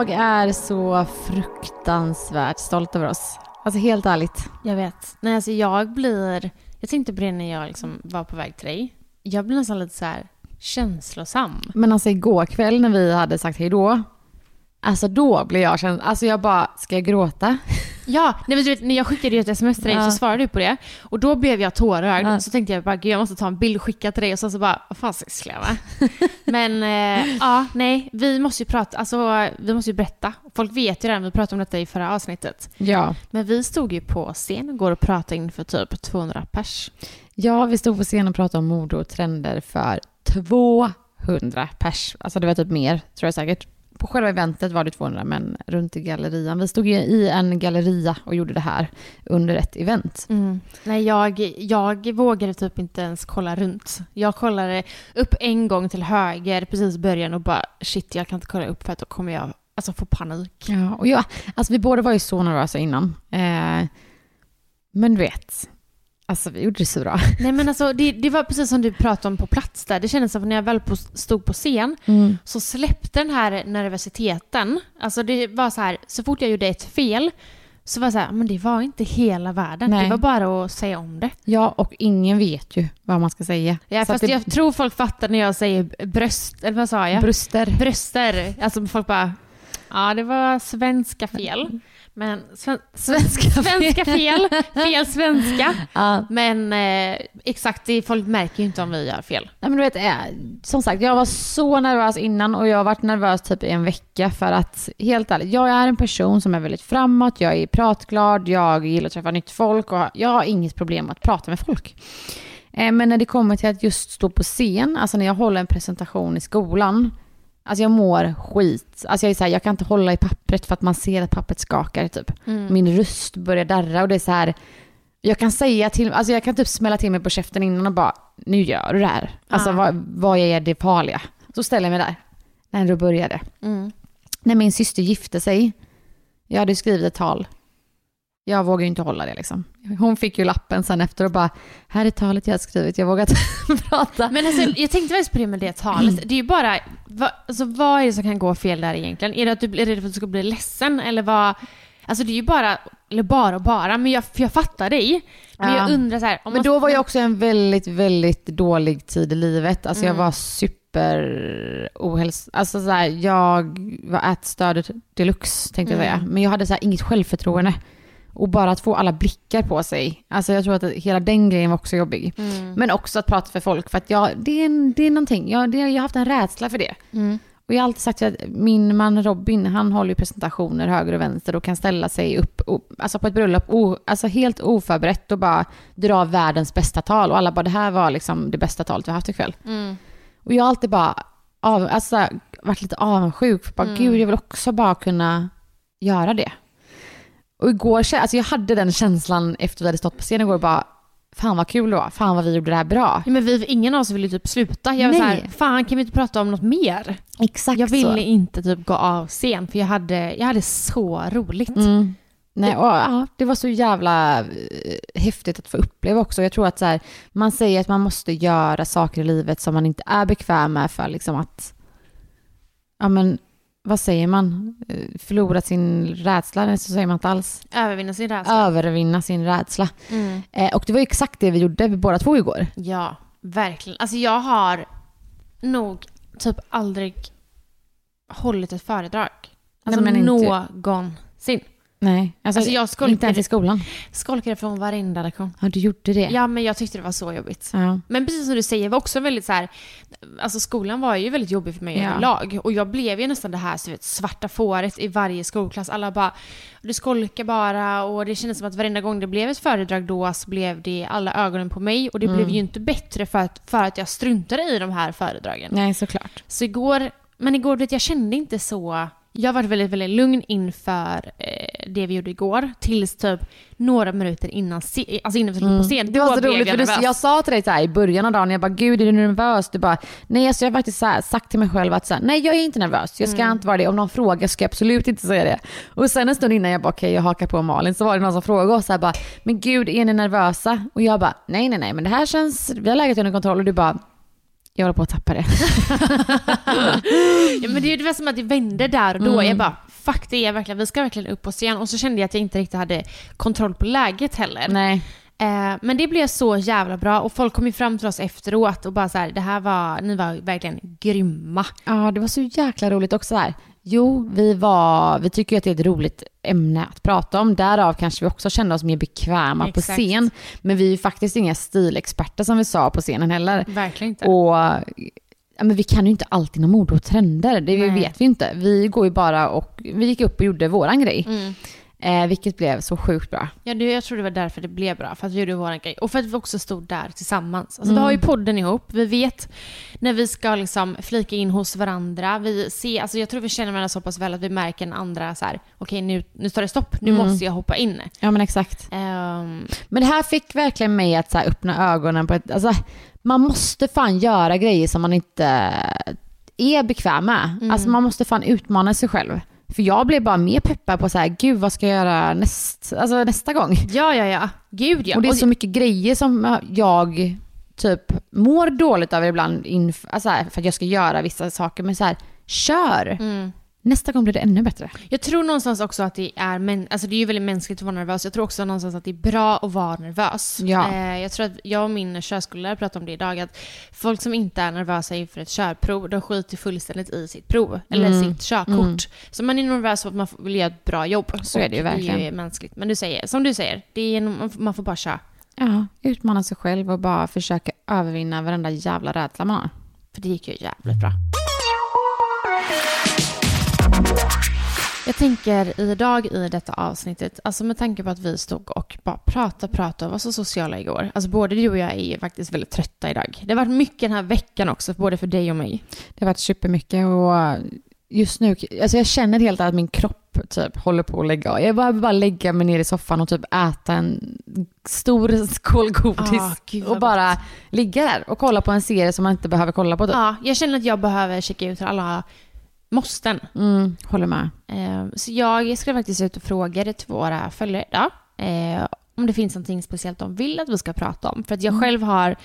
Jag är så fruktansvärt stolt över oss. Alltså helt ärligt. Jag vet. Nej, alltså jag blir... Jag tänkte på det när jag liksom var på väg till dig. Jag blir nästan lite så här känslosam. Men alltså igår kväll när vi hade sagt hej då. Alltså då blev jag känd, alltså jag bara, ska jag gråta? Ja, nej, men du vet, när jag skickade ett sms till dig Ja. så svarade du på det. Och då blev jag tårögd. Ja. Så tänkte jag bara, gud jag måste ta en bild och skicka till dig. Och sen så bara, vad fan sysslar jag med? men eh, ja, nej, vi måste ju prata, alltså vi måste ju berätta. Folk vet ju redan, vi pratade om detta i förra avsnittet. Ja. Men vi stod ju på scen igår och pratade inför typ 200 pers. Ja, vi stod på scen och pratade om mode och trender för 200 pers. Alltså det var typ mer, tror jag säkert. På själva eventet var det 200, men runt i gallerian. Vi stod ju i en galleria och gjorde det här under ett event. Nej, jag, jag vågade typ inte ens kolla runt. Jag kollade upp en gång till höger precis i början och bara shit, jag kan inte kolla upp för att då kommer jag alltså, få panik. Ja, och jag, alltså vi båda var ju så nervösa innan. Eh, men du vet, alltså vi gjorde det så bra. Nej men alltså det, det var precis som du pratade om på plats där. Det kändes som att när jag väl på, stod på scen så släppte den här nervositeten. Alltså det var så här, så fort jag gjorde ett fel så var det så här, men det var inte hela världen. Nej. Det var bara att säga om det. Ja, och ingen vet ju vad man ska säga. Ja, Så fast det jag tror folk fattar när jag säger bröst, eller vad sa jag? Bröster. Bröster. Alltså folk bara, ja det var svenska fel. Men sven, Svenska fel. svenska fel, fel svenska. Ja. Men eh, exakt, det, folk märker ju inte om vi gör fel. Nej, men du vet, eh, som sagt, jag var så nervös innan och jag har varit nervös typ i en vecka för att, helt ärligt, jag är en person som är väldigt framåt, jag är pratglad, jag gillar att träffa nytt folk och jag har inget problem att prata med folk. Eh, Men när det kommer till att just stå på scen, alltså när jag håller en presentation i skolan, alltså jag mår skit. Alltså jag är så här, jag kan inte hålla i pappret för att man ser att pappret skakar typ. Min röst börjar darra och det är så här, jag kan säga till, alltså jag kan typ smälla till mig på käften innan och bara, nu gör du det här. Alltså Ah. vad, vad är det farliga? Så ställer jag mig där. När då började. När min syster gifte sig, jag hade skrivit ett tal. Jag vågar ju inte hålla det liksom. Hon fick ju lappen sen efter och bara, här är talet jag har skrivit, jag vågar inte prata. Men alltså, jag tänkte faktiskt på det med det talet. Det är ju bara, va, alltså, vad är det som kan gå fel där egentligen? Är det att du är rädd för att du ska bli ledsen eller vad? Alltså det är ju bara, eller bara och bara, men jag, jag fattar dig. Men Ja. jag undrar så här, Men man- då var jag också en väldigt, väldigt dålig tid i livet. Alltså Mm. jag var super ohäls... Alltså så här, jag var ätstörd deluxe tänkte jag Mm. säga. Men jag hade så här inget självförtroende. Och bara att få alla blickar på sig. Alltså jag tror att hela den grejen var också jobbig. Mm. Men också att prata för folk. För att jag, det, är en, det är någonting. Jag, det, jag har haft en rädsla för det. Mm. Och jag har alltid sagt att min man Robin, han håller ju presentationer höger och vänster och kan ställa sig upp och, alltså på ett bröllop o, alltså helt oförberett och bara dra världens bästa tal. Och alla bara, det här var liksom det bästa talet vi har haft ikväll. Mm. Och jag har alltid bara av, alltså, varit lite avundsjuk. För bara, Mm. Gud, jag vill också bara kunna göra det. Och igår, alltså jag hade den känslan efter vi hade stått på scenen igår, bara, fan vad kul det var, fan vad vi gjorde det här bra. Ja, men vi, ingen av oss ville typ sluta. Jag var Nej. så här, fan kan vi inte prata om något mer? Exakt Jag så. ville inte typ gå av scen för jag hade, jag hade så roligt. Mm. Nej, och, ja, det var så jävla eh, häftigt att få uppleva också. Jag tror att så här, man säger att man måste göra saker i livet som man inte är bekväm med för liksom att, ja men vad säger man? Eh, Förlora sin rädsla, nej, så säger man inte alls. Övervinna sin rädsla. Övervinna sin rädsla. Mm. Eh, och det var ju exakt det vi gjorde, vi båda två igår. Ja, verkligen. Alltså jag har nog typ aldrig hållit ett föredrag. Alltså Nej, men inte- Nej, alltså, Alltså, jag skolkade- inte ens i skolan. Skolkade från varenda lektion. Ja, du gjorde det. Ja, men jag tyckte det var så jobbigt. Ja. Men precis som du säger, var också väldigt så här, alltså skolan var ju väldigt jobbig för mig Ja. överlag. Och jag blev ju nästan det här så vet, svarta fåret i varje skolklass. Alla bara, du skolkar bara och det kändes som att varenda gång det blev ett föredrag då så blev det alla ögonen på mig. Och det blev ju inte bättre för att, för att jag struntade i de här föredragen. Nej, såklart. Så igår, men igår vet jag kände inte så, jag var väldigt, väldigt lugn inför eh, det vi gjorde igår. Tills typ några minuter innan, se, alltså innan vi skulle på scen. Mm. Det var så roligt för du, jag sa till dig så här i början av dagen, jag bara gud är du nervös? Du bara nej alltså jag har faktiskt så här, sagt till mig själv att så här, nej jag är inte nervös, jag ska Mm. inte vara det. Om någon frågar ska jag absolut inte säga det. Och sen en stund innan jag bara okej jag hakar på Malin så var det någon som frågade oss så bara men gud är ni nervösa? Och jag bara nej nej nej men det här känns, vi har läget under kontroll och du bara jag håller på att tappa det. Ja, men det, var som att det vände där och då. Mm. Jag bara, fuck det är verkligen, vi ska verkligen upp på scen. Och så kände jag att jag inte riktigt hade kontroll på läget heller. nej. Eh, men det blev så jävla bra och folk kom ju fram till oss efteråt och bara så här, det här var, ni var verkligen grymma. Ja, det var så jäkla roligt också här. Jo, vi, var, vi tycker att det är ett roligt ämne att prata om. Därav kanske vi också kände oss mer bekväma på Exakt. scen. Men vi är ju faktiskt inga stilexperter som vi sa på scenen heller. Verkligen inte. Och ja, men vi kan ju inte alltid om mode och trender, det Nej. vet vi inte. Vi går ju bara och, vi gick upp och gjorde våran grej. Mm. Eh, vilket blev så sjukt bra. Ja, det, jag tror det var därför det blev bra, för att vi gjorde vår grej. Och för att vi också stod där tillsammans. Alltså, Mm. Vi har ju podden ihop, vi vet när vi ska liksom flika in hos varandra. Vi ser, alltså jag tror vi känner varandra så pass väl att vi märker en andra så här, okej nu, nu tar det stopp, nu Mm. måste jag hoppa in. Ja men exakt. Ehm, Men det här fick verkligen mig att så här, öppna ögonen på ett, alltså, man måste fan göra grejer som man inte är bekväm med. Mm. Alltså man måste fan utmana sig själv. För jag blev bara mer peppad på så här, gud vad ska jag göra näst, alltså, nästa gång? ja, ja, ja. Gud ja. Och det är så mycket grejer som jag typ mår dåligt över ibland inf- alltså, här, för att jag ska göra vissa saker. Men så här, kör! Mm. Nästa gång blir det ännu bättre. Jag tror någonstans också att det är, men, alltså det är ju väldigt mänskligt att vara nervös. Jag tror också någonstans att det är bra att vara nervös. Ja. Eh, jag tror att jag och min körskollärare pratade om det idag, att folk som inte är nervösa inför ett körprov, de skiter fullständigt i sitt prov, eller Mm. sitt körkort. Mm. Så man är nervös för att man vill göra ett bra jobb. Så är det ju Och Det verkligen. är mänskligt. Men du säger, som du säger, det är, en- man får bara köra. Ja, utmana sig själv och bara försöka övervinna varenda jävla rädsla man har. För det gick ju jävligt bra. Jag tänker idag i detta avsnittet, alltså med tanke på att vi stod och bara pratade, pratade och var så sociala igår. Alltså både du och jag är ju faktiskt väldigt trötta idag. Det har varit mycket den här veckan också, både för dig och mig. Det har varit supermycket och just nu, alltså jag känner helt att min kropp typ håller på att lägga av. Jag bara, bara lägga mig ner i soffan och typ äta en stor skål godis Ah, gud, och bara ligga där och kolla på en serie som man inte behöver kolla på. Typ. Ja, jag känner att jag behöver checka ut alla måsten. Mm, håller med. Eh, Så jag ska faktiskt ut och fråga det till våra följare idag. eh, Om det finns någonting speciellt de vill att vi ska prata om. För att jag själv har,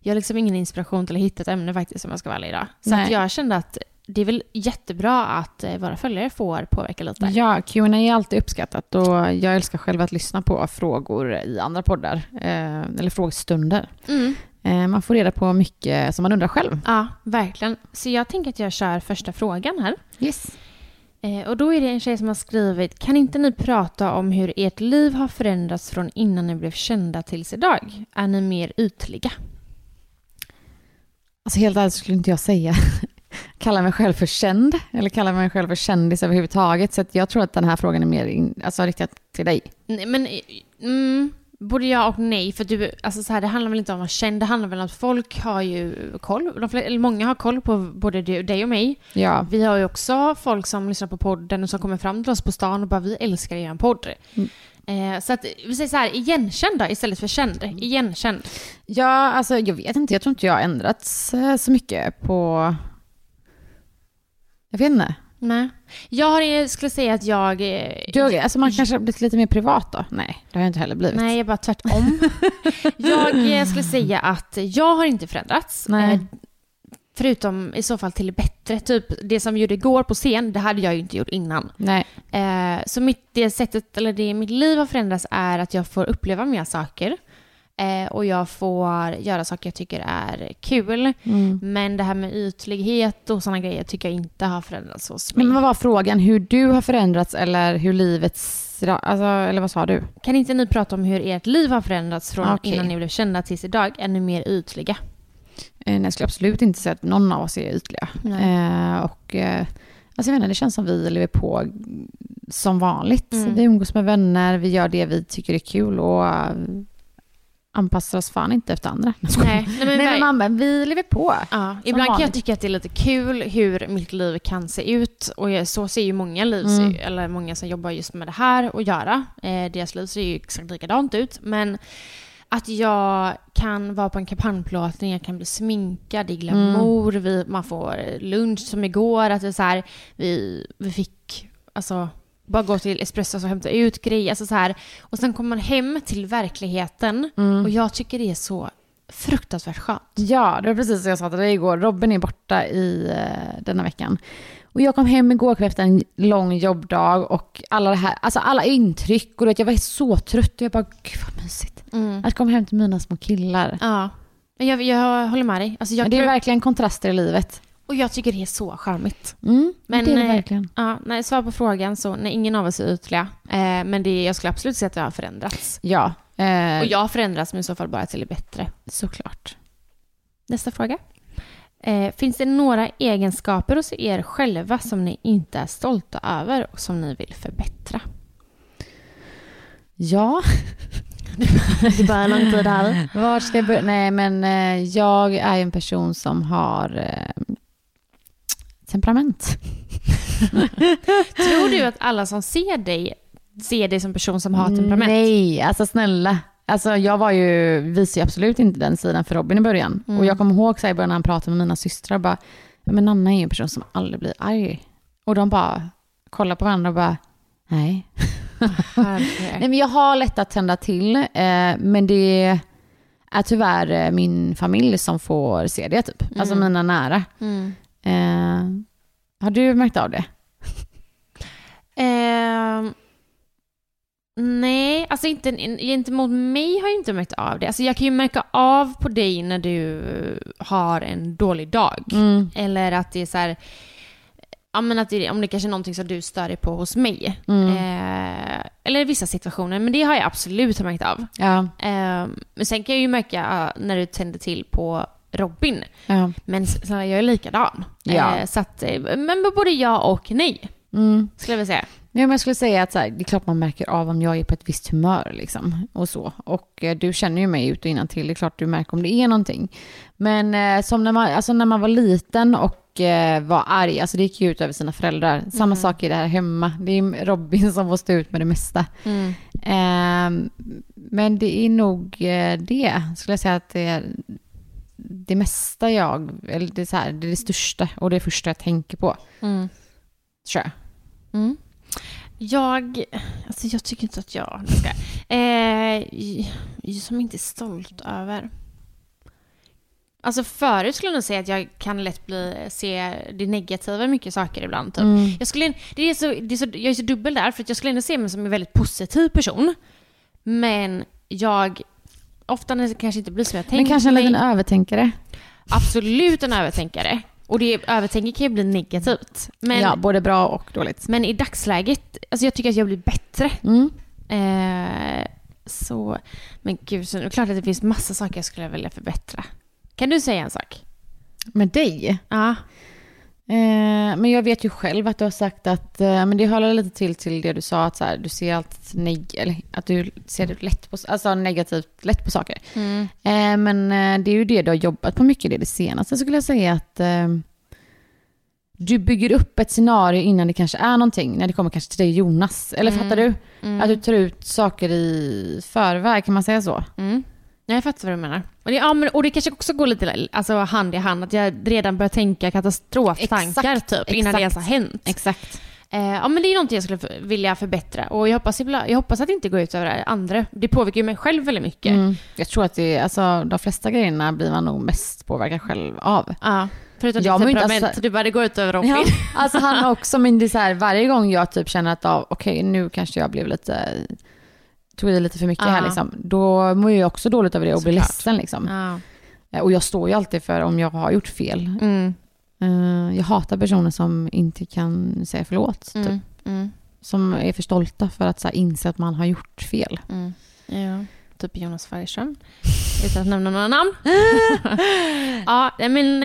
jag har liksom ingen inspiration till att hitta ett ämne faktiskt om jag ska vara idag. Så att jag kände att det är väl jättebra att eh, våra följare får påverka lite. Ja, Q&A är alltid uppskattat och jag älskar själv att lyssna på frågor i andra poddar, eh, eller frågestunder. Mm. Eh, man får reda på mycket som man undrar själv. Ja, verkligen. Så jag tänker att jag kör första frågan här. Yes. Eh, Och då är det en tjej som har skrivit, kan inte ni prata om hur ert liv har förändrats från innan ni blev kända tills idag? Är ni mer ytliga? Alltså helt ärligt skulle inte jag säga kalla mig själv för känd eller kalla mig själv för kändis överhuvudtaget. Så jag tror att den här frågan är mer in, alltså, riktad till dig. Nej, men mm, både ja och nej. För du, alltså så här, det handlar väl inte om att vara känd, det handlar väl om att folk har ju koll. De, fler- eller många har koll på både du, dig och mig. Ja, Vi har ju också folk som lyssnar på podden och som kommer fram till oss på stan och bara vi älskar er podd. Mm. Eh, så att vi säger så här, igenkänd då, istället för känd. Igenkänd. ja alltså jag vet inte, jag tror inte jag har ändrats eh, så mycket på... Jag vet inte. Nej. Jag skulle säga att jag... eh, Du, alltså man kanske har blivit lite mer privat då? Nej, det har jag inte heller blivit. Nej, jag bara tvärtom. jag eh, skulle säga att jag har inte förändrats. Nej. Eh, Förutom i så fall till det bättre. Typ det som jag gjorde igår på scen, det hade jag ju inte gjort innan. Nej. Så mitt, det sättet, eller det mitt liv har förändrats är att jag får uppleva mer saker. Eh, och jag får göra saker jag tycker är kul. Mm. Men det här med ytlighet och sådana grejer tycker jag inte har förändrats hos mig. Men vad var frågan? Hur du har förändrats eller hur livets... Alltså, eller vad sa du? Kan inte ni prata om hur ert liv har förändrats från Okej. innan ni blev kända tills idag? Är ni mer ytliga? Eh, nej, jag skulle absolut inte säga att någon av oss är ytliga. Eh, och, eh, alltså jag vet inte, det känns som vi lever på som vanligt. Mm. Vi umgås med vänner, vi gör det vi tycker är kul och anpassar oss fan inte efter andra. Nej, nej, men Nej, men mamma, vi lever på. Ja, ibland kan jag tycka att det är lite kul hur mitt liv kan se ut. Och så ser ju många liv, Mm. eller många som jobbar just med det här och göra. Eh, deras liv ser ju exakt likadant ut. Men att jag kan vara på en kampanjplåtning, jag kan bli sminkad i glamour, vi, man får lunch som igår, att det är så här, vi, vi fick alltså, bara gå till Espresso och hämta ut grejer. Alltså så här. Och sen kommer man hem till verkligheten och jag tycker det är så fruktansvärt skönt. Ja, det var precis som jag sa till dig igår. Robin är borta i eh, denna veckan. Och jag kom hem igår kväll efter en lång jobbdag och alla, det här, alltså alla intryck. Och vet, jag var så trött och jag bara, gud vad mysigt. Att komma hem till mina små killar. Ja. Jag, jag håller med dig. Alltså jag, Men det är verkligen kontraster i livet. Och jag tycker det är så charmigt. Mm, Men, det är det verkligen. Ja, nej, svar på frågan så, nej, ingen av oss är ytliga. Eh, men det, jag skulle absolut säga att jag har förändrats. Ja, eh, Och jag har förändrats men i så fall bara till det bättre. såklart. Nästa fråga. Eh, finns det några egenskaper hos er själva som ni inte är stolta över och som ni vill förbättra? Ja, Det bara lång tid här. var ska jag börja? Nej, men eh, jag är en person som har eh, temperament. Tror du att alla som ser dig ser dig som person som har temperament? Nej, alltså snälla. Alltså jag var ju, visade ju absolut inte den sidan för Robin i början. Mm. Och jag kommer ihåg så i början när han pratade med mina systrar, bara, ja, men Nanna är ju en person som aldrig blir arg. Och de bara kollar på varandra och bara, nej. Nej men jag har lätt att tända till, eh, men det är tyvärr min familj som får se det typ. Alltså Mm. mina nära. Mm. Eh, har du märkt av det? Ehm, nej, alltså inte, gentemot mig har jag inte märkt av det. Alltså jag kan ju märka av på dig när du har en dålig dag. Mm. Eller att det är så här, ja men att det, om det kanske är någonting som du stör dig på hos mig. Mm. Eh, eller i vissa situationer, men det har jag absolut märkt av. Ja, Ehm, men sen kan jag ju märka när du tänder till på Robin. ja. Men så jag är likadan. Ja. Eh, så att, eh, men både ja och nej, Mm. skulle jag vilja säga. Ja, men jag skulle säga att så här, det är klart man märker av om jag är på ett visst humör liksom, och så. Och eh, du känner ju mig ut och innan till. det är klart du märker om det är någonting. Men eh, som när man, alltså när man var liten och eh, var arg, alltså det gick ju ut över sina föräldrar. Samma sak är det här hemma. Det är Robin som får stå ut med det mesta. Mm. Ehm, men det är nog eh, det, skulle jag säga att det är det mesta jag, eller det är, så här, det är det största och det första jag tänker på. Mm. Tror jag. Mm. Jag, alltså jag tycker inte att jag, ska, eh, som inte är stolt över. Alltså förut skulle jag nog säga att jag kan lätt bli, se det negativa i mycket saker ibland. Typ. Mm. Jag, skulle, det är så, det är så, jag är så dubbel där, för att jag skulle ändå se mig som en väldigt positiv person. Men jag, ofta när det kanske inte blir som jag tänker Men kanske en liten övertänkare. absolut en övertänkare. Och det övertänker kan ju bli negativt. Men, ja, både bra och dåligt. men i dagsläget, alltså jag tycker att jag blir bättre. Mm. Eh, så, men gud, så det är klart att det finns massa saker jag skulle vilja förbättra. Kan du säga en sak? Med dig? Ja. Eh, men jag vet ju själv att du har sagt att, eh, men det håller lite till till det du sa, att så här, du ser allt neg- eller att du ser lätt på, alltså negativt lätt på saker. Mm. Eh, men eh, det är ju det du har jobbat på mycket, det, är det senaste skulle jag säga att eh, du bygger upp ett scenario innan det kanske är någonting, när det kommer kanske till dig Jonas. Eller Mm. fattar du? Mm. Att du tar ut saker i förväg, kan man säga så? Mm. Ja, jag fattar vad du menar. Och det, ja, men, och det kanske också går lite alltså, hand i hand, att jag redan börjar tänka katastroftankar Exakt, typ, innan det ens har exakt. hänt. Exakt. Eh, ja, men det är någonting jag skulle vilja förbättra. Och jag hoppas, jag hoppas att det inte går ut över andra. Det påverkar ju mig själv väldigt mycket. Mm. Jag tror att det, alltså, de flesta grejerna blir man nog mest påverkad själv av. Ja, förutom Jag ditt inte temperament. alltså- Du bara, det går ut över Robin. Ja, alltså han också, men det är så här, varje gång jag typ känner att ah, okej, nu kanske jag blev lite, tog i lite för mycket här liksom, då mår jag också dåligt över det och blir Såklart. ledsen liksom. Eh, Och jag står ju alltid för om jag har gjort fel. Mm, Eh, Jag hatar personer som inte kan säga förlåt, typ. mm, mm, som är för stolta för att så här, inse att man har gjort fel. mm. Ja, typ Jonas Färgström. Utan att nämna några namn. ja, men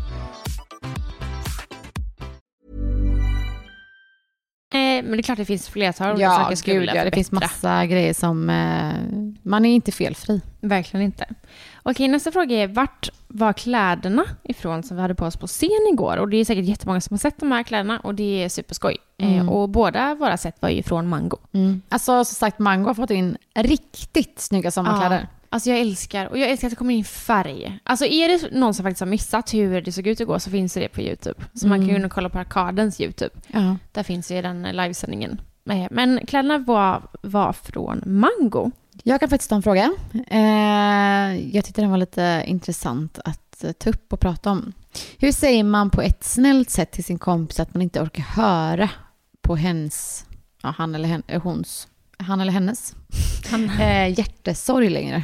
Eh, men det är klart det finns flertal olika Ja, saker jag skulle vilja ja, det finns förbättra. massa grejer som, eh, man är inte felfri. Verkligen inte. Okej, nästa fråga är vart var kläderna ifrån som vi hade på oss på scen igår? Och det är säkert jättemånga som har sett de här kläderna och det är superskoj. Eh, och båda våra set var ju från Mango. Alltså som sagt, Mango har fått in riktigt snygga sommarkläder. Alltså jag älskar, och jag älskar att det kommer in färg. Alltså är det någon som faktiskt har missat hur det såg ut igår så finns det på YouTube. Så man kan ju kolla på Arkadens YouTube. Ja. Där finns ju den livesändningen. Eh, Men kläderna var, var från Mango. Jag kan faktiskt ta en fråga. Eh, jag tyckte den var lite intressant att eh, ta upp och prata om. Hur säger man på ett snällt sätt till sin kompis att man inte orkar höra på hens, ja, han eller hen, hons, han eller hennes eh, hjärtesorg längre?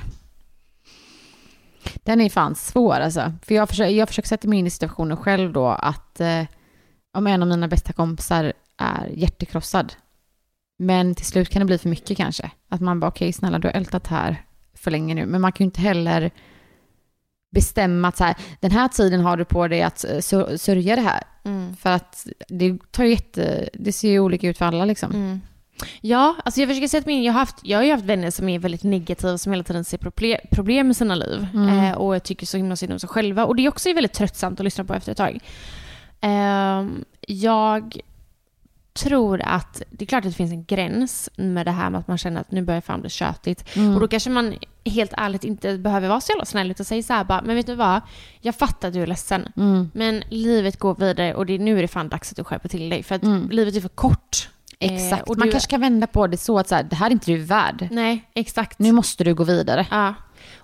Den är fan svår alltså. För jag försöker, jag försöker sätta mig in i situationen själv då att eh, om en av mina bästa kompisar är hjärtekrossad men till slut kan det bli för mycket kanske. Att man bara, okej snälla du har ältat här för länge nu. Men man kan ju inte heller bestämma att så här, den här tiden har du på dig att eh, sör- sörja det här. För att det tar jätte, det ser ju olika ut för alla liksom. Mm. Ja, alltså jag försöker sätta mig in. Jag har, haft, jag har ju haft vänner som är väldigt negativa, som hela tiden ser proble- problem med sina liv. Eh, och jag tycker så himla synd om sig själva. Och det är också väldigt tröttsamt att lyssna på efter ett tag. Ehm, jag tror att det är klart att det finns en gräns med det här med att man känner att nu börjar fan bli tjötigt. Och då kanske man helt ärligt inte behöver vara så jävla snäll utan säga så här bara, men vet du vad? Jag fattar att du är ledsen. Men livet går vidare och det, nu är det fan dags att du skärper till dig. För att livet är för kort. Eh, Exakt, man du- kanske kan vända på det så att så här, det här är inte du värd. Nej, exakt. Nu måste du gå vidare. Ja.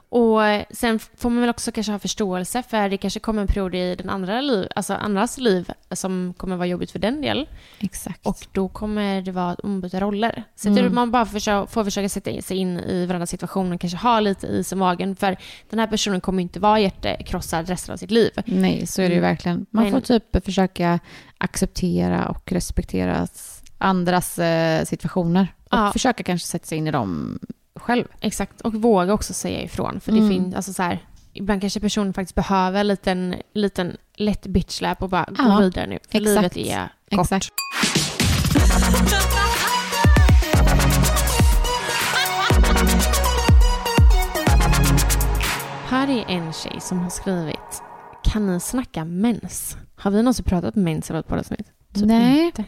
Och eh, sen får man väl också kanske ha förståelse för det kanske kommer en period i den andra liv, alltså andras liv som kommer vara jobbigt för den del. Exakt. Och då kommer det vara ombytta roller. Så mm. man bara försöka, får försöka sätta sig in i varandras situation och kanske ha lite is i magen. För den här personen kommer inte vara hjärtekrossad resten av sitt liv. Nej, så är det ju Mm. verkligen. Man Men- får typ försöka acceptera och respektera andras eh, situationer. Och Ja. försöka kanske sätta sig in i dem själv. Exakt, och våga också säga ifrån. För det Mm. finns, alltså så här, ibland kanske personen faktiskt behöver en liten, liten lätt bitchlap och bara Ja, gå vidare nu. För exakt. livet är kort. Exakt. Här är en tjej som har skrivit Kan ni snacka mens? Har vi någonsin pratat mens i vårt poddavsnitt? Typ Nej. inte.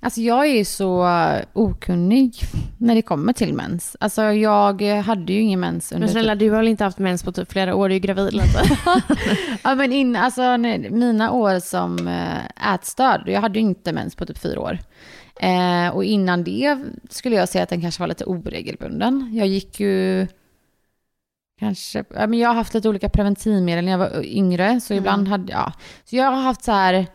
Alltså jag är ju så okunnig när det kommer till mens. Alltså jag hade ju ingen mens under... Men snälla, du har väl inte haft mens på typ flera år? Du är ju gravid lite. Ja men in, alltså mina år som äh, ätstörd, jag hade ju inte mens på typ fyra år. Eh, och innan det skulle jag säga att den kanske var lite oregelbunden. Jag gick ju Kanske, ja, men jag har haft lite olika preventivmedel när jag var yngre, så ibland hade jag, så jag har haft så här,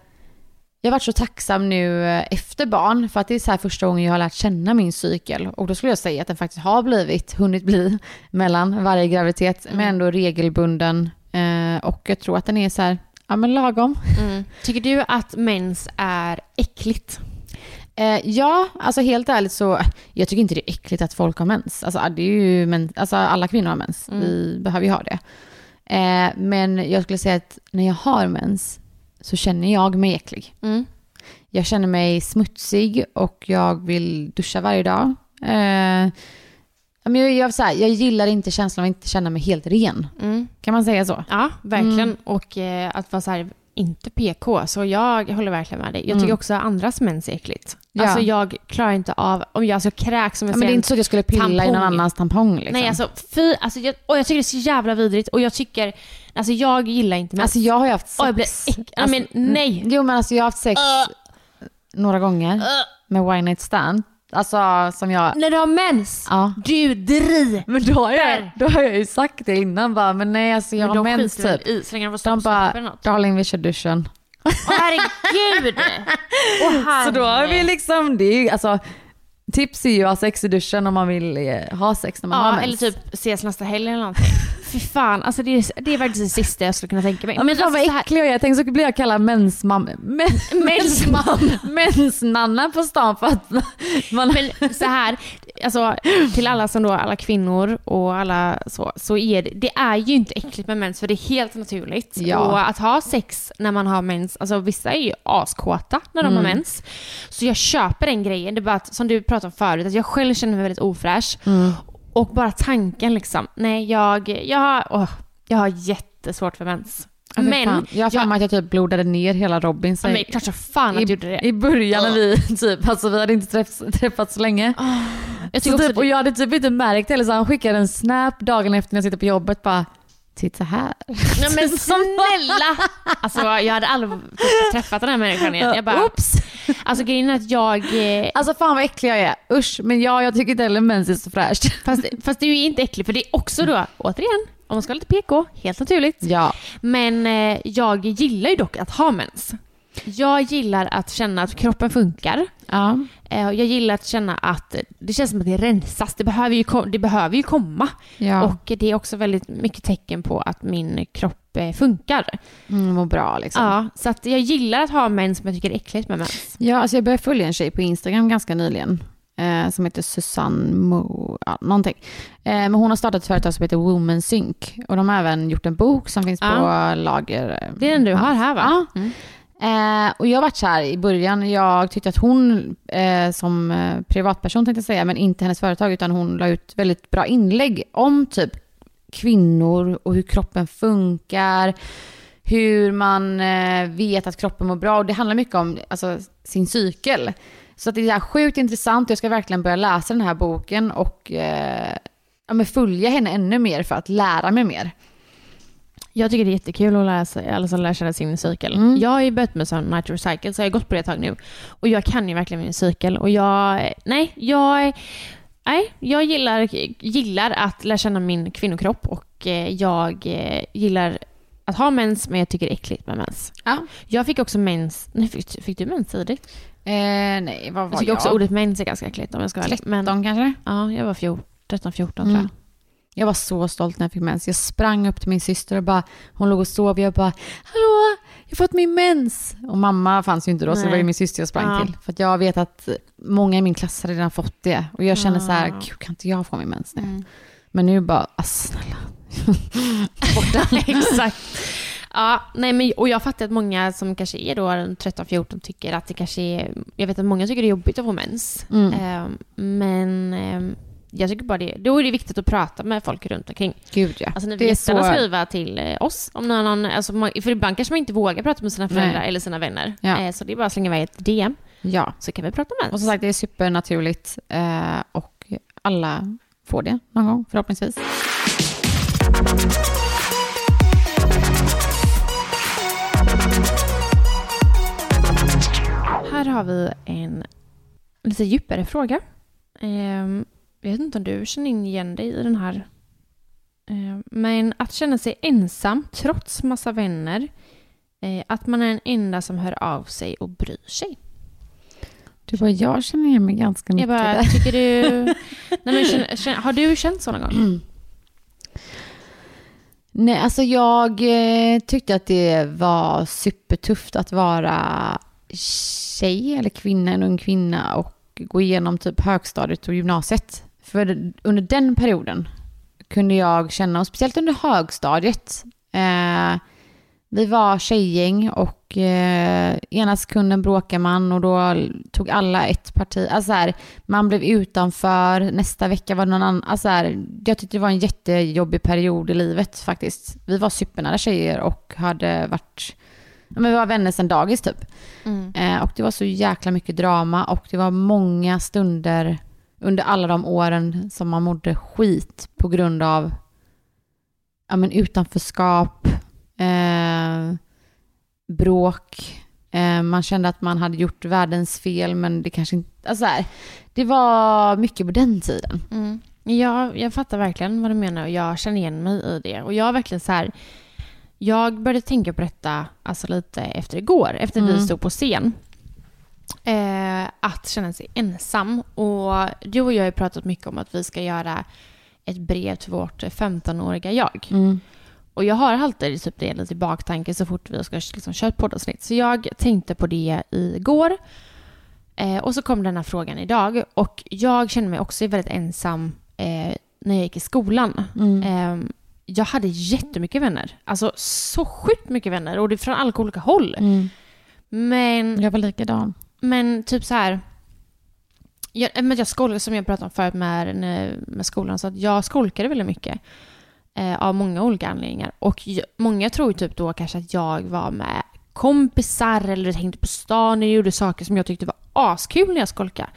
jag varit så tacksam nu eh, efter barn, för att det är så här första gången jag har lärt känna min cykel. Och då skulle jag säga att den faktiskt har blivit, hunnit bli, mellan varje graviditet, men ändå regelbunden. Eh, och jag tror att den är så här, ja men lagom. Mm. Tycker du att mens är äckligt? Eh, ja, alltså helt ärligt så, jag tycker inte det är äckligt att folk har mens. Alltså, det är ju, men, alltså alla kvinnor har mens, vi behöver ju ha det. Eh, men jag skulle säga att när jag har mens så känner jag mig äcklig. Mm. Jag känner mig smutsig och jag vill duscha varje dag. Eh, men jag, jag, så här, jag gillar inte känslan av att inte känna mig helt ren. Mm. Kan man säga så? Ja, verkligen. Mm. Och eh, att vara så här, inte PK, så jag håller verkligen med dig. Jag tycker Mm. också att andras mens är äckligt. Ja. Alltså jag klarar inte av, om jag alltså kräks som jag Ja, men det är inte så att jag skulle pilla i någon tampong. annans tampong. Liksom. Nej alltså fy, alltså jag, och jag tycker det är så jävla vidrigt och jag tycker, alltså jag gillar inte mens. Alltså jag har ju haft sex. Åh, jag blir äck- ja, men nej. Jo men alltså jag har haft sex några gånger med one night stand. Alltså som jag... När du har mens, Ja. du driver. Men då har, jag, då har jag ju sagt det innan bara, men nej alltså jag Men har mens typ. i så länge de får De bara, darling vi kör duschen. Åh herregud! Åh, Så då har vi liksom, det är ju alltså, tips är ju att ha sex i duschen om man vill eh, ha sex när man har Ja, mens. eller typ ses nästa helg eller någonting. Fy fan, alltså det är, det är faktiskt det sista jag skulle kunna tänka mig. Ja, men fan alltså, vad äcklig jag är. Tänkte så blir jag kallad mensmam... Men, mensmam... Mensnanna på stan för att man... Men så här, alltså till alla som då, alla kvinnor och alla så, så är det, det är ju inte äckligt med mens för det är helt naturligt. Ja. Och att ha sex när man har mens, alltså vissa är ju askåta när de har mens. Så jag köper den grejen, det är bara att, som du pratade om förut, att jag själv känner mig väldigt ofräsch. Och bara tanken liksom, nej jag, jag, har, åh, jag har jättesvårt för mens. Ja, Men, fan. jag har för mig att jag typ blodade ner hela Robin. Så men klart så fan att i, du gjorde det. I början när vi typ, alltså vi hade inte träffats, träffats så länge. Jag Så typ, och jag hade typ inte märkt det, eller så han skickade en snap dagen efter när jag sitter på jobbet bara Titta här. Nej men snälla! Alltså jag hade aldrig träffat den här människan igen. Jag bara, Oops! alltså grejen är att jag... eh, Alltså fan vad äcklig jag är. Usch, men ja, jag tycker inte heller mens är så fräscht. Fast, fast det är inte äckligt för det är också då, återigen, om man ska vara lite PK, helt naturligt. Ja. Men eh, jag gillar ju dock att ha mens. Jag gillar att känna att kroppen funkar. Ja. Eh, Jag gillar att känna att det känns som att det rensas. Det behöver ju, det behöver ju komma. ja. Och det är också väldigt mycket tecken på att min kropp eh, funkar. Mm, mår bra liksom. Ja, så att jag gillar att ha mens men jag tycker är äckligt med mens. Ja, alltså jag började följa en tjej på Instagram ganska nyligen. Eh, som heter Susanne Mo, ja, någonting. Eh, men hon har startat ett företag som heter Woman Sync. Och de har även gjort en bok som finns på lager. eh, Det är den du har ja. här va? Ja. Mm. Eh, och jag har varit så här i början, jag tyckte att hon eh, som eh, privatperson tänkte jag säga, men inte hennes företag, utan hon la ut väldigt bra inlägg om typ kvinnor och hur kroppen funkar, hur man eh, vet att kroppen mår bra. Och det handlar mycket om alltså, sin cykel. Så att det är sjukt intressant. Jag ska verkligen börja läsa den här boken och eh, ja, men följa henne ännu mer för att lära mig mer. Jag tycker det är jättekul att lära, sig, alltså lära känna sin cykel. Mm. Jag har ju börjat med sån Night Cycle, så jag har gått på det ett tag nu. Och jag kan ju verkligen min cykel. Och jag, nej, jag, nej, jag gillar, gillar att lära känna min kvinnokropp och eh, jag eh, gillar att ha mens, men jag tycker det är äckligt med mens. Ja. Jag fick också mens, nej, fick, fick du mens tidigt? Eh, nej, vad var Jag tycker också ordet mens är ganska äckligt om jag ska vara ärlig. 13 Men kanske? ja, jag var 14, 13, 14 Mm. tror jag. Jag var så stolt när jag fick mens. Jag sprang upp till min syster och bara, hon låg och sov. Jag bara, hallå, jag har fått min mens. Och mamma fanns ju inte då, så det Nej. var ju min syster jag sprang Ja. till. För jag vet att många i min klass hade redan fått det. Och jag kände så här, Ja. gud kan inte jag få min mens nu? Mm. Men nu bara, ah, snälla. Exakt. Ja, nej men, och jag fattar att många som kanske är då 13-14 tycker att det kanske är... Jag vet att många tycker det är jobbigt att få mens. Mm. Ehm, men ehm, jag tycker bara det... Då är det viktigt att prata med folk runt omkring. Gud ja. Alltså ni får är jättegärna så... skriva till eh, oss om någon... någon- Alltså, för ibland kanske man inte vågar prata med sina föräldrar Nej. eller sina vänner. Ja. Eh, så det är bara att slänga iväg ett DM Ja. så kan vi prata med Och som sagt, det är supernaturligt. Eh, och alla får det någon gång, förhoppningsvis. Här har vi en lite djupare fråga. Jag vet inte om du känner igen dig i den här Eh, Men att känna sig ensam trots massa vänner. eh, Att man är den enda som hör av sig och bryr sig. Du bara, jag känner igen mig ganska mycket Jag bara, tycker du... Nej, men, känner, känner, har du känt så någon gång? Nej, alltså jag eh, tyckte att det var supertufft att vara tjej eller kvinna, en ung kvinna och gå igenom typ högstadiet och gymnasiet. För under den perioden kunde jag känna, och speciellt under högstadiet, eh, vi var tjejgäng och eh, ena sekunden bråkar man och då tog alla ett parti. Alltså så här, man blev utanför, nästa vecka var det någon annan. Alltså så här, jag tyckte det var en jättejobbig period i livet faktiskt. Vi var supernära tjejer och hade varit, men vi var vänner sedan dagis typ. Eh, och det var så jäkla mycket drama och det var många stunder under alla de åren som man mådde skit på grund av ja, men utanförskap, eh, bråk. Eh, man kände att man hade gjort världens fel men det kanske inte... Alltså här, det var mycket på den tiden. Mm. Ja, jag fattar verkligen vad du menar och jag känner igen mig i det. Och jag har verkligen så här... Jag började tänka på detta alltså lite efter igår, efter vi stod på scen. Eh, att känna sig ensam. Och du och jag har ju pratat mycket om att vi ska göra ett brev till vårt 15-åriga jag. Och jag har alltid typ det lite i baktanke så fort vi ska liksom köra ett poddavsnitt. Så jag tänkte på det igår. Eh, och så kom den här frågan idag. Och jag kände mig också väldigt ensam eh, när jag gick i skolan. Eh, jag hade jättemycket vänner. Alltså så sjukt mycket vänner. Och det är från alla olika håll. Men Jag var likadan men typ så här. Jag, eh, men jag skolkade, som jag pratade om förut med, med skolan, så att jag skolkade väldigt mycket. Eh, av många olika anledningar. Och jag, många tror ju typ då kanske att jag var med kompisar eller hängde på stan och gjorde saker som jag tyckte var askul när jag skolkade.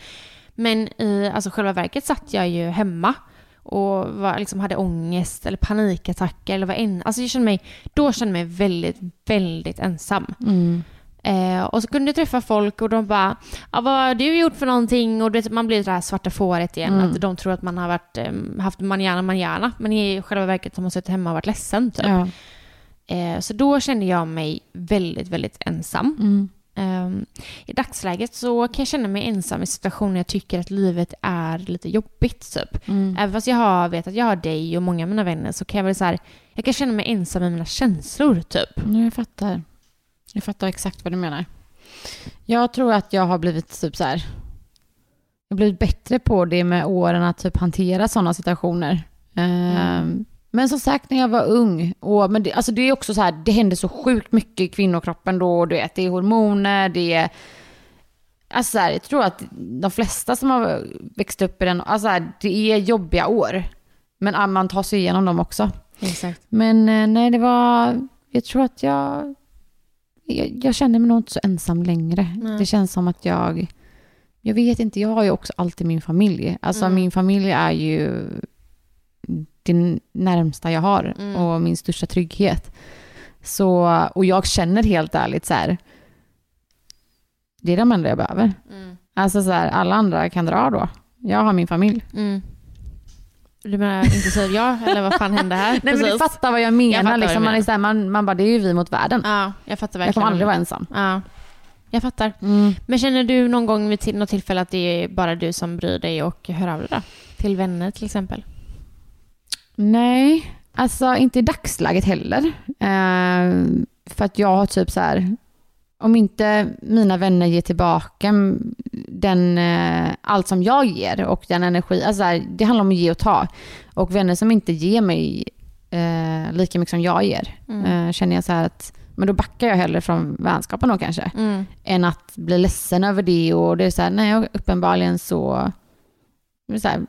Men i alltså själva verket satt jag ju hemma och var, liksom hade ångest eller panikattacker eller var en, Alltså jag kände mig, då kände jag mig väldigt, väldigt ensam. Mm. Eh, och så kunde jag träffa folk och de bara, ja, vad har du gjort för någonting? Och vet, man blir det här svarta fåret igen, att de tror att man har varit, eh, haft manjana manjana, men i själva verket har man suttit hemma och varit ledsen. Typ. Ja. Eh, så då kände jag mig väldigt, väldigt ensam. Ehm, I dagsläget så kan jag känna mig ensam i situationer jag tycker att livet är lite jobbigt. Typ. Även fast jag har, vet att jag har dig och många av mina vänner så kan jag väl så här, jag kan känna mig ensam i mina känslor typ. Nu jag fattar. Jag fattar exakt vad du menar. Jag tror att jag har blivit typ så här. Jag har blivit bättre på det med åren att typ hantera sådana situationer. Ehm, Men som sagt när jag var ung, och, men det, alltså det är också så här, det händer så sjukt mycket i kvinnokroppen då. Du vet, det är hormoner, det är... Alltså så här, jag tror att de flesta som har växt upp i den, alltså så här, det är jobbiga år. Men man tar sig igenom dem också. Exakt. Men eh, nej, det var... Jag tror att jag... Jag, jag känner mig nog inte så ensam längre. Nej. Det känns som att jag... Jag vet inte, jag har ju också alltid min familj. Alltså min familj är ju det närmsta jag har och min största trygghet. Så, och jag känner helt ärligt så här, det är de enda jag behöver. Alltså så här, alla andra kan dra då. Jag har min familj. Mm. Du menar inklusive jag, eller vad fan hände här? Nej men du Precis. fattar vad jag Jag menar. du liksom, man, är så här, man, man bara, det är ju vi mot världen. Ja, jag fattar verkligen. jag kommer aldrig vara ensam. Ja, jag fattar. Men känner du någon gång vid till något tillfälle att det är bara du som bryr dig och hör av dig då? Till vänner till exempel? Nej, alltså inte i dagsläget heller. Eh, för att jag har typ så här, om inte mina vänner ger tillbaka den, eh, allt som jag ger och den energi, alltså så här, det handlar om att ge och ta. Och vänner som inte ger mig eh, lika mycket som jag ger, eh, känner jag så här att, men då backar jag hellre från vänskapen då kanske, än att bli ledsen över det och det är så här, nej uppenbarligen så, så här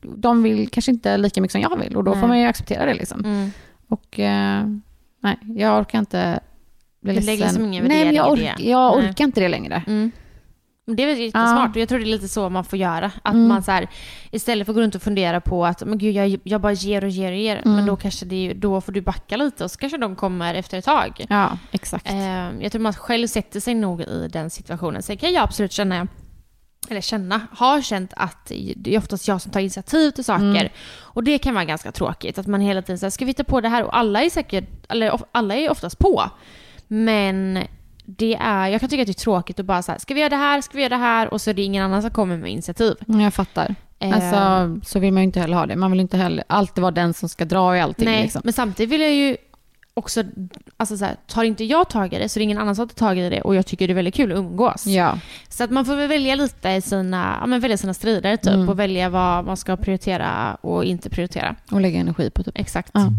de vill kanske inte lika mycket som jag vill och då får Nej. man ju acceptera det liksom. Mm. Och eh, nej, jag orkar inte bli Du ledsen. lägger liksom ingen nej, jag, ork, jag Nej. orkar inte det längre. Mm. Men Det är väl jättesmart och jag tror det är lite så man får göra. Att man så här, istället för att gå runt och fundera på att men gud, jag, jag bara ger och ger och ger. Men då kanske det, då får du backa lite och så kanske de kommer efter ett tag. Ja, exakt. Eh, jag tror man själv sätter sig nog i den situationen. Sen kan jag absolut känna eller känna, har känt att det är oftast jag som tar initiativ till saker. Mm. Och det kan vara ganska tråkigt, att man hela tiden säger ska vi ta på det här? Och alla är säkert, eller alla är oftast på. Men det är, jag kan tycka att det är tråkigt att bara säga ska vi göra det här, ska vi göra det här? Och så är det ingen annan som kommer med initiativ. Mm, Jag fattar. Eh. Alltså, så vill man ju inte heller ha det. Man vill inte heller alltid vara den som ska dra i allting. Nej, liksom. men samtidigt vill jag ju också, alltså så här, tar inte jag tag i det så är det ingen annan som tar tag i det och jag tycker det är väldigt kul att umgås. Ja. Så att man får väl välja lite i sina, ja men välja sina strider typ Mm. och välja vad man ska prioritera och inte prioritera. Och lägga energi på typ. Exakt. Ja.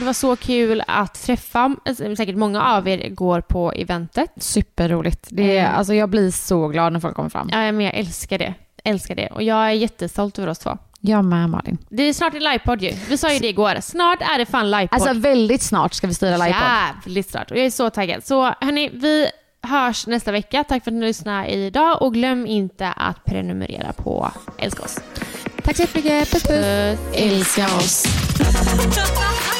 Det var så kul att träffa, alltså, säkert många av er går på eventet. Superroligt. Det är, Mm. alltså, jag blir så glad när folk kommer fram. Ja, men jag älskar det. Älskar det. Och jag är jättestolt över oss två. Jag med Malin. Det är snart en livepodd ju. Vi sa ju det igår. Snart är det fan livepodd. Alltså väldigt snart ska vi styra livepodd. Jävligt snart. Och jag är så taggad. Så hörni, vi hörs nästa vecka. Tack för att ni lyssnade idag. Och glöm inte att prenumerera på Älska oss. Tack så jättemycket. Puss puss. Älska oss.